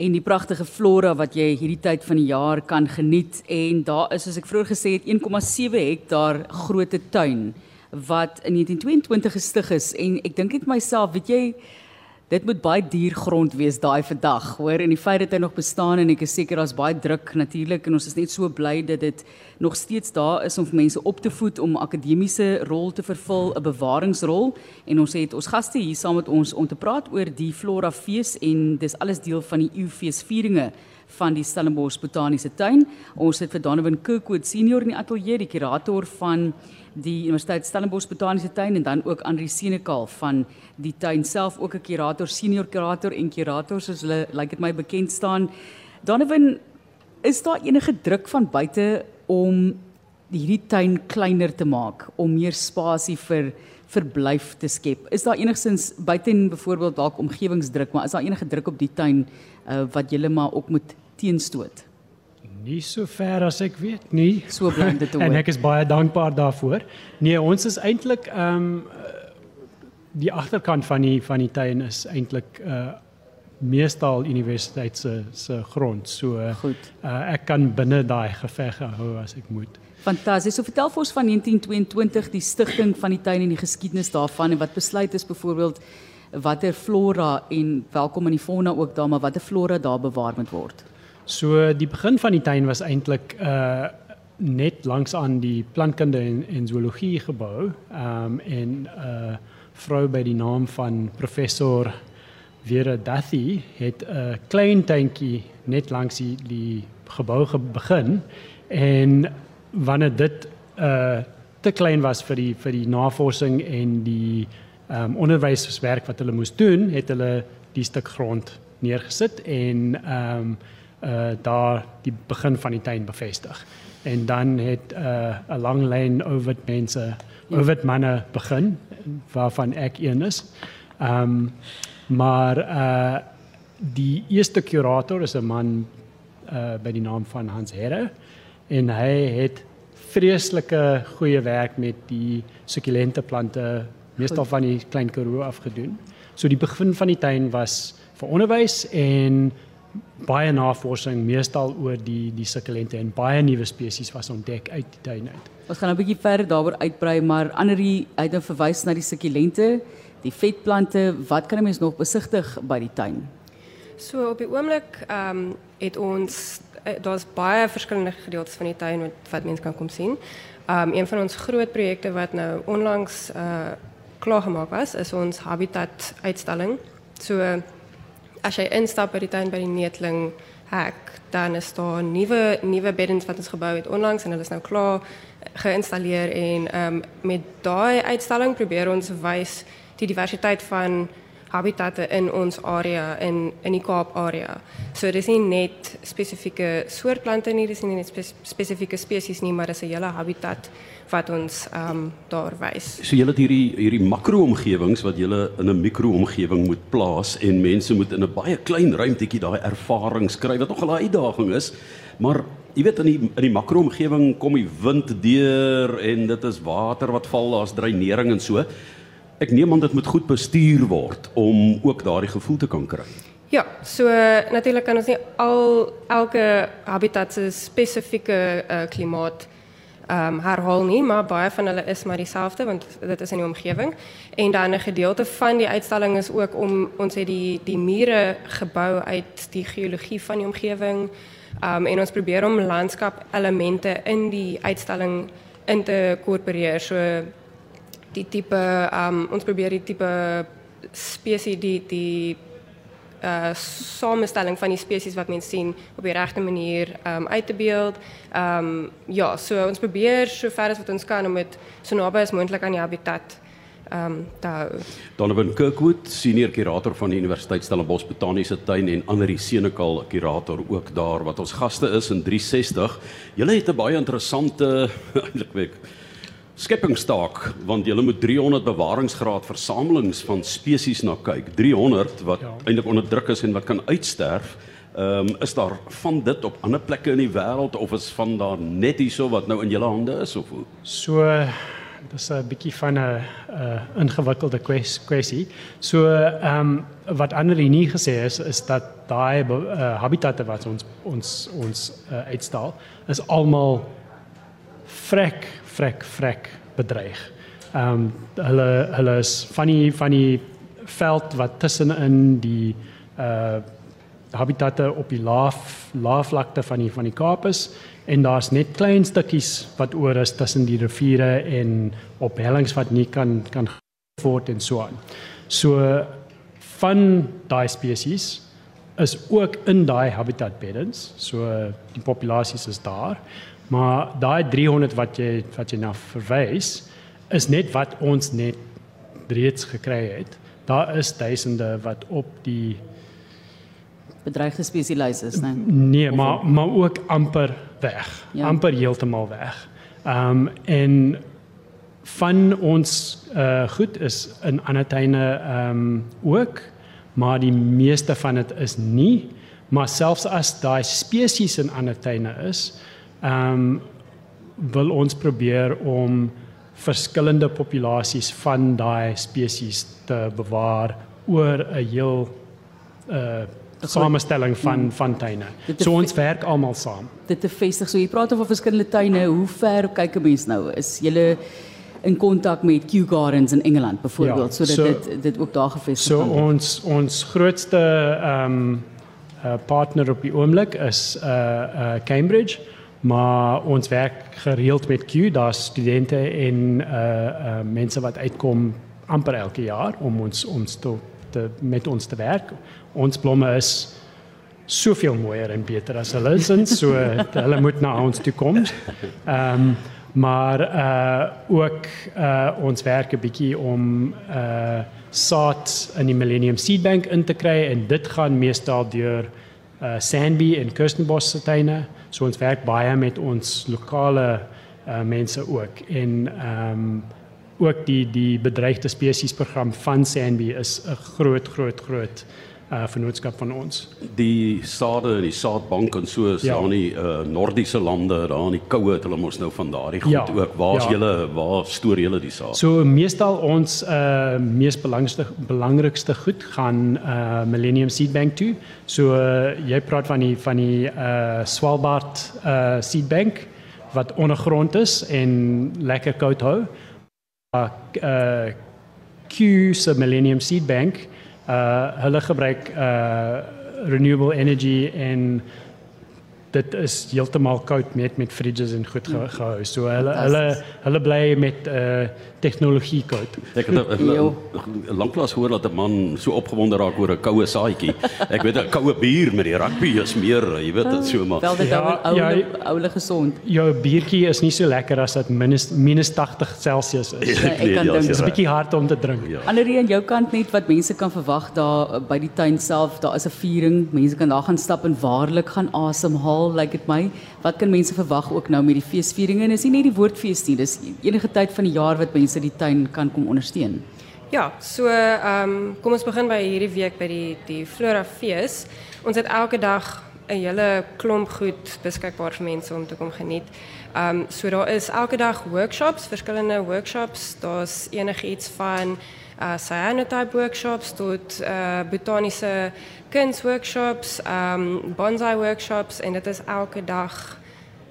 en die pragtige flora wat jy hierdie tyd van die jaar kan geniet. En daar is soos ek vroeër gesê het 1,7 hektaar grootte tuin wat in 1922 gestig is. En ek dink net myself, weet jy, dit moet baie duur grond wees daai vandag, hoor, en die feit dat hy nog bestaan en ek is seker daar's baie druk natuurlik en ons is net so bly dat dit nog steeds daar is om mense op te voed om akademiese rol te vervul, 'n bewaringsrol. En ons het ons gaste hier saam met ons om te praat oor die Flora Fees en dis alles deel van die Eeufeesvieringe van die Stellenbosch Botaniese Tuin. Ons het vir Donovan Kirkwood senior in die ateljee, die kurator van die Universiteit Stellenbosch Botaniese Tuin en dan ook Andri Senekal van die tuin self ook 'n kurator, senior kurator en kurator soos hulle lyk like dit my bekend staan. Donovan, is daar enige druk van buite om hierdie tuin kleiner te maak, om meer spasie vir verblyf te skep? Is daar enigsins buiten byvoorbeeld dalk omgewingsdruk, maar is daar enige druk op die tuin uh, wat julle maar ook moet teenstoot? Nie so ver as ek weet nie. So bly dit hoor. en ek is baie dankbaar daarvoor. Nee, ons is eintlik ehm um, die agterkant van die van die tuin is eintlik uh meestal universiteit se se grond. So Goed. Uh, ek kan binne daai geveg hou as ek moet. Fantasties. So vertel vir ons van 1922 die stigting van die tuin en die geskiedenis daarvan en wat besluit is byvoorbeeld watter flora en welkom in die fauna ook daar maar watter flora daar bewaar moet word. So die begin van die tuin was eintlik uh net langs aan die plantkunde en, en zoologie gebou. Ehm um, en 'n uh, vrou by die naam van professor Vera Duthie het 'n klein tuintjie net langs die, die gebou ge begin en wanneer dit uh te klein was vir die vir die navorsing en die ehm um, onderwyswerk wat hulle moes doen, het hulle die stuk grond neergesit en ehm um, uh daar die begin van die tuin bevestig. En dan het 'n uh, 'n lang lyn oor mense, oor manne begin waarvan ek een is. Ehm um, maar uh die eerste kurator is 'n man uh by die naam van Hans Herre en hy het vreeslike goeie werk met die sukkulente plante meestal van die klein Karoo afgedoen. So die begin van die tuin was vir onderwys en baie navorsing meestal oor die die sukkulente en baie nuwe spesies was ontdek uit die tuin uit. Ons gaan nou 'n bietjie verder daaroor uitbrei, maar anderie uit 'n verwys na die sukkulente, die vetplante, wat kan 'n mens nog besigtig by die tuin? So op die oomblik ehm um, het ons uh, daar's baie verskillende gedeeltes van die tuin wat wat mense kan kom sien. Ehm um, een van ons groot projekte wat nou onlangs uh klaar gemaak was, is ons habitat uitstalling. So as jy instap by die tuin by die neetling hek, dan is daar nuwe nuwe beddens wat ons gebou het onlangs en hulle is nou klaar geïnstalleer en ehm um, met daai uitstalling probeer ons wys die diversiteit van habitatte in ons area in in die Kaap area. So dis nie net spesifieke soort plante nie, dis nie net spe spesifieke spesies nie, maar dis 'n hele habitat wat ons ehm um, daar wys. So julle het hierdie hierdie makro-omgewings wat julle in 'n mikro-omgewing moet plaas en mense moet in 'n baie klein ruimtetjie daai ervarings kry wat nogal 'n uitdaging is. Maar jy weet in die in die makro-omgewing kom die wind deur en dit is water wat val, daar's dreinering en so. Ek neem aan dit moet goed bestuur word om ook daardie gevoel te kan kry. Ja, so natuurlik kan ons nie al elke habitat se spesifieke uh, klimaat ehm um, herhaal nie, maar baie van hulle is maar dieselfde want dit is in die omgewing. En dan 'n gedeelte van die uitstalling is ook om ons het die die mure gebou uit die geologie van die omgewing. Ehm um, en ons probeer om landskap elemente in die uitstalling in te korporeer. So die tipe ehm um, ons probeer die tipe spesies die die uh samestelling van die spesies wat mens sien op die regte manier um uit te beeld. Um ja, so ons probeer so ver as wat ons kan om dit so naby as moontlik aan die habitat um te hou. Donovan Kirkwood, senior kurator van die Universiteit Stellenbosch Botaniese Tuin en Annelie Senekal, kurator ook daar wat ons gaste is in 360. Julle het 'n baie interessante eintlik week skeppingsstaak want jy moet 300 bewaringsgraad versamelings van spesies na kyk. 300 wat ja. eintlik onderdruk is en wat kan uitsterf. Ehm um, is daar van dit op ander plekke in die wêreld of is van daar net hierso wat nou in julle hande is of hoe? So Dit is 'n bietjie van 'n uh, ingewikkelde kwessie. So ehm um, wat Annelie nie gesê is is dat daai uh, habitatte wat ons ons ons uh, uitstal is almal vrek vrek vrek bedreig. Ehm um, hulle hulle is van die van die veld wat tussenin die uh habitatte op die laaf laafvlakte van die van die Kaap is en daar's net klein stukkies wat oor is tussen die riviere en op hellings wat nie kan kan voort en so aan. So van daai spesies is ook in daai habitat beddens. So die populasies is daar. Maar daai 300 wat jy wat jy na verwys is net wat ons net reeds gekry het. Daar is duisende wat op die bedreigde spesies is, né? Nee, nee maar maar ook amper weg. Ja. Amper heeltemal weg. Ehm um, en van ons uh goed is in ander tuine ehm um, ook, maar die meeste van dit is nie, maar selfs as daai spesies in ander tuine is, ehm um, wil ons probeer om verskillende populasies van daai spesies te bewaar oor 'n heel uh samestelling van mm. van tuine. So ons werk almal saam. Dit te vestig. So jy praat oor verskillende tuine. Hoe ver kyk 'n mens nou? Is jy in kontak met Kew Gardens in Engeland byvoorbeeld ja, sodat so, dit dit ook daar gevestig so word? So ons ons grootste ehm um, uh, partner op die oomblik is uh uh Cambridge. Maar ons werk gereeld met Q, daar's studente en uh uh mense wat uitkom amper elke jaar om ons ons te, te met ons te werk ons blomme is soveel mooier en beter as hulle is, so hulle moet na ons toe kom. Ehm um, maar uh ook uh ons werk 'n bietjie om uh saad in die Millennium Seed Bank in te kry en dit gaan meestal deur uh Sandby en Kirstenbosch se tuine. So ons werk baie met ons lokale uh mense ook. En ehm um, ook die die bedreigde spesies program van Sandby is 'n groot groot groot uh vennootskap van ons. Die sade en die saadbank en so is ja. daar in die uh Noordiese lande, daar in die koue het hulle mos nou van daardie goed ja. ook. Waar is ja. julle waar stoor julle die saad? So meestal ons uh mees belangrikste belangrikste goed gaan uh Millennium Seed Bank toe. So uh, jy praat van die van die uh Svalbard uh Seed Bank wat ondergrond is en lekker koud hou. Uh, uh Q se Millennium Seed Bank uh hulle gebruik uh renewable energy en dit is heeltemal koud met met fridges en goed ja. gehou. So hulle hulle hulle bly met uh tegnologie koud. Ek het lanklaas gehoor dat 'n man so opgewonde raak oor 'n koue saaitjie. Ek weet 'n koue bier met die rugby is meer, jy weet dit so maar. Wel dit ja, ou ja, oule gesond. Jou biertjie is nie so lekker as dit minus minus 80 Celsius is. Ja, ek kan dink dit is 'n bietjie hard om te drink. Ja. Anderie aan jou kant net wat mense kan verwag daar by die tuin self, daar is 'n viering. Mense kan daar gaan stap en waarlik gaan asemhaal, lyk like dit my. Wat kan mense verwag ook nou met die feesvieringe? En is nie net die woordfees nie, dis enige tyd van die jaar wat mense mense die tuin kan kom ondersteun? Ja, so ehm um, kom ons begin by hierdie week by die die Flora Fees. Ons het elke dag 'n hele klomp goed beskikbaar vir mense om te kom geniet. Ehm um, so daar is elke dag workshops, verskillende workshops. Daar's enigiets van uh cyanotype workshops tot uh botaniese kunsworkshops, ehm um, bonsai workshops en dit is elke dag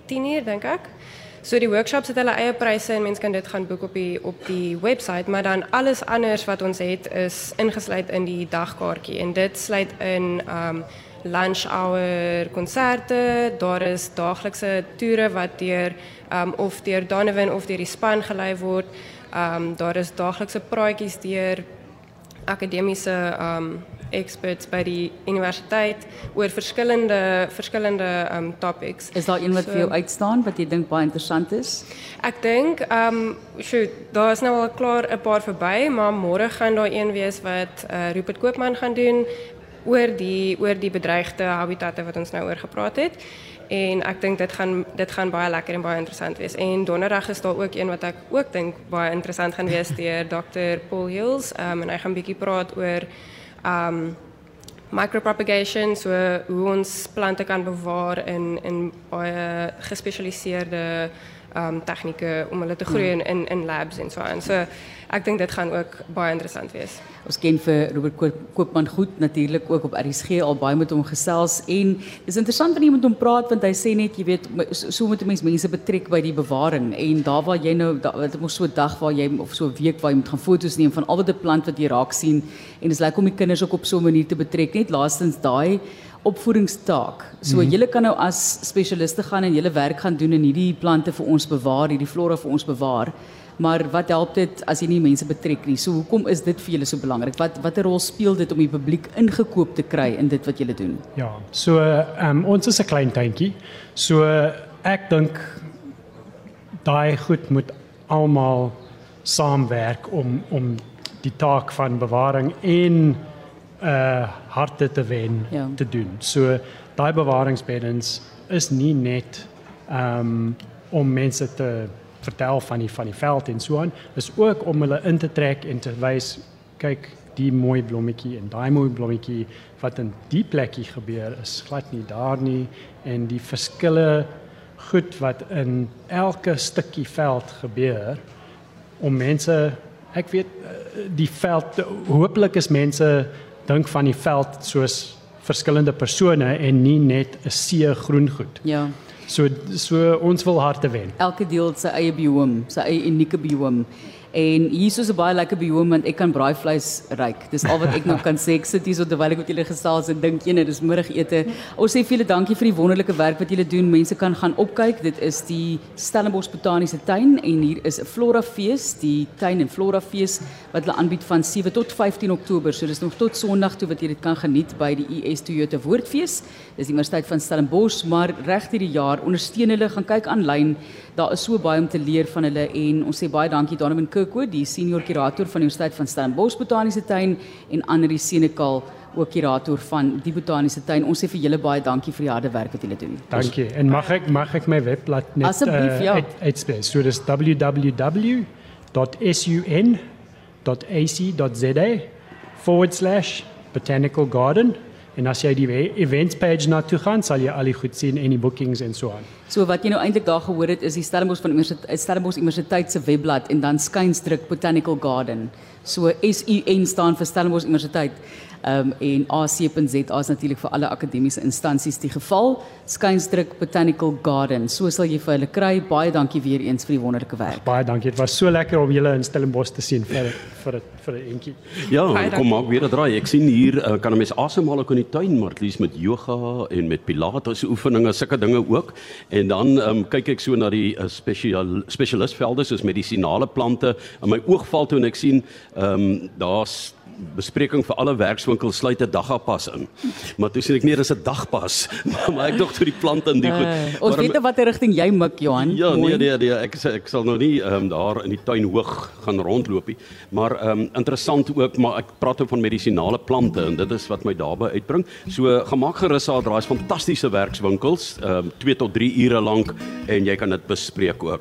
10 uur dink ek. So die workshops het hulle eie pryse en mense kan dit gaan boek op die op die webwerf, maar dan alles anders wat ons het is ingesluit in die dagkaartjie en dit sluit in um lunch hour konserte, daar is daaglikse toere wat deur um of deur Donovan of deur die span gelei word. Um daar is daaglikse praatjies deur akademiese um experts by die universiteit oor verskillende verskillende um topics. Is daar een wat so, vir jou uitstaan wat jy dink baie interessant is? Ek dink um shoot, daar is nou al klaar 'n paar verby, maar môre gaan daar een wees wat uh, Rupert Koopman gaan doen oor die oor die bedreigde habitatte wat ons nou oor gepraat het. En ek dink dit gaan dit gaan baie lekker en baie interessant wees. En donderdag is daar ook een wat ek ook dink baie interessant gaan wees deur Dr. Paul Hills. Um en hy gaan bietjie praat oor um micropropagation so hoe ons plante kan bewaar in in baie gespesialiseerde um tegnieke om hulle te groei in in, in labs en so aan. So ek dink dit gaan ook baie interessant wees. Ons ken vir Robert Koop, Koopman goed natuurlik ook op RSG al baie met hom gesels. En dis interessant wanneer iemand hom praat want hy sê net jy weet so, moet mense mense betrek by die bewaring. En daar waar jy nou dit mos so 'n dag waar jy of so 'n week waar jy moet gaan foto's neem van al wat 'n plant wat jy raak sien. En dis lekker om die kinders ook op so 'n manier te betrek. Net laastens daai opvoedingstaak. So mm -hmm. julle kan nou as spesialiste gaan en julle werk gaan doen en hierdie plante vir ons bewaar, hierdie flora vir ons bewaar. Maar wat help dit as jy nie mense betrek nie? So hoekom is dit vir julle so belangrik? Wat watter rol speel dit om die publiek ingekoop te kry in dit wat julle doen? Ja, so ehm um, ons is 'n klein tuintjie. So ek dink daai goed moet almal saamwerk om om die taak van bewaring en uh harte te wen ja. te doen. So daai bewaringsbeddens is nie net um om mense te vertel van die van die veld en so aan, is ook om hulle in te trek en te wys kyk die mooi blommetjie en daai mooi blommetjie wat in die plekkie gebeur is glad nie daar nie en die verskille goed wat in elke stukkie veld gebeur om mense ek weet uh, die veld hopelik is mense dink van die veld soos verskillende persone en nie net 'n see groen goed. Ja. So so ons wil harte wen. Elke deel sy eie biome, sy eie unieke biome. En hier is 'n baie lekker biome want ek kan braaivleis ryk. Dis al wat ek nog kan sê. Ek sit hier so terwyl ek met julle gesels en dink ene, dis middagete. Ons sê vir julle dankie vir die wonderlike werk wat julle doen. Mense kan gaan opkyk. Dit is die Stellenbosch Botaniese Tuin en hier is 'n Flora Fees, die tuin en Flora Fees wat hulle aanbied van 7 tot 15 Oktober. So dis nog tot Sondag toe wat jy dit kan geniet by die US Toyota Woordfees. Dis die Universiteit van Stellenbosch, maar reg hierdie jaar ondersteun hulle, gaan kyk aanlyn. Daar is so baie om te leer van hulle en ons sê baie dankie Donovan Kirkwood, die senior kurator van die Universiteit van Stellenbosch Botaniese Tuin en Anri Senekal ook kurator van die botaniese tuin. Ons sê vir julle baie dankie vir die harde werk wat julle doen. Dankie. En mag ek mag ek my webblad net Asseblief, uh, ja. uitspreek. So dis www.sun.ac.za forward slash botanical garden en as jy die events page na toe gaan sal jy al die goed sien en die bookings en so aan. So wat jy nou eintlik daar gehoor het is die Stellenbosch van Universiteit Stellenbosch Universiteit se webblad en dan skynstruk Botanical Garden. So S U N staan vir Stellenbosch Universiteit. Ehm um, en AC.za is natuurlik vir alle akademiese instansies die geval. Skynstruk Botanical Garden. So sal jy vir hulle kry. Baie dankie weer eens vir die wonderlike werk. Baie dankie. Dit was so lekker om julle in Stellenbosch te sien vir vir vir 'n entjie. Ja, kom maak weer 'n draai. Ek sien hier uh, kan 'n mens asemhaal ook in die tuin, maar lees met yoga en met pilates oefeninge, sulke dinge ook. En dan um, kyk ek so na die uh, spesial spesialistvelde soos medisinale plante. In my oog val toe en ek sien ehm um, daar's bespreking vir alle werkswinkels sluit 'n dagpas in. Maar toe sien ek nie dis 'n dagpas, maar ek dink toe die plante in die goed. Uh, ons weet watter rigting jy mik Johan. Ja, nee nee nee, ek ek sal nou nie ehm um, daar in die tuin hoog gaan rondloop nie. Maar ehm um, interessant ook, maar ek praat ook van medisinale plante en dit is wat my daarby uitbring. So gemaak gerus daar, daar's fantastiese werkswinkels, ehm um, 2 tot 3 ure lank en jy kan dit bespreek ook.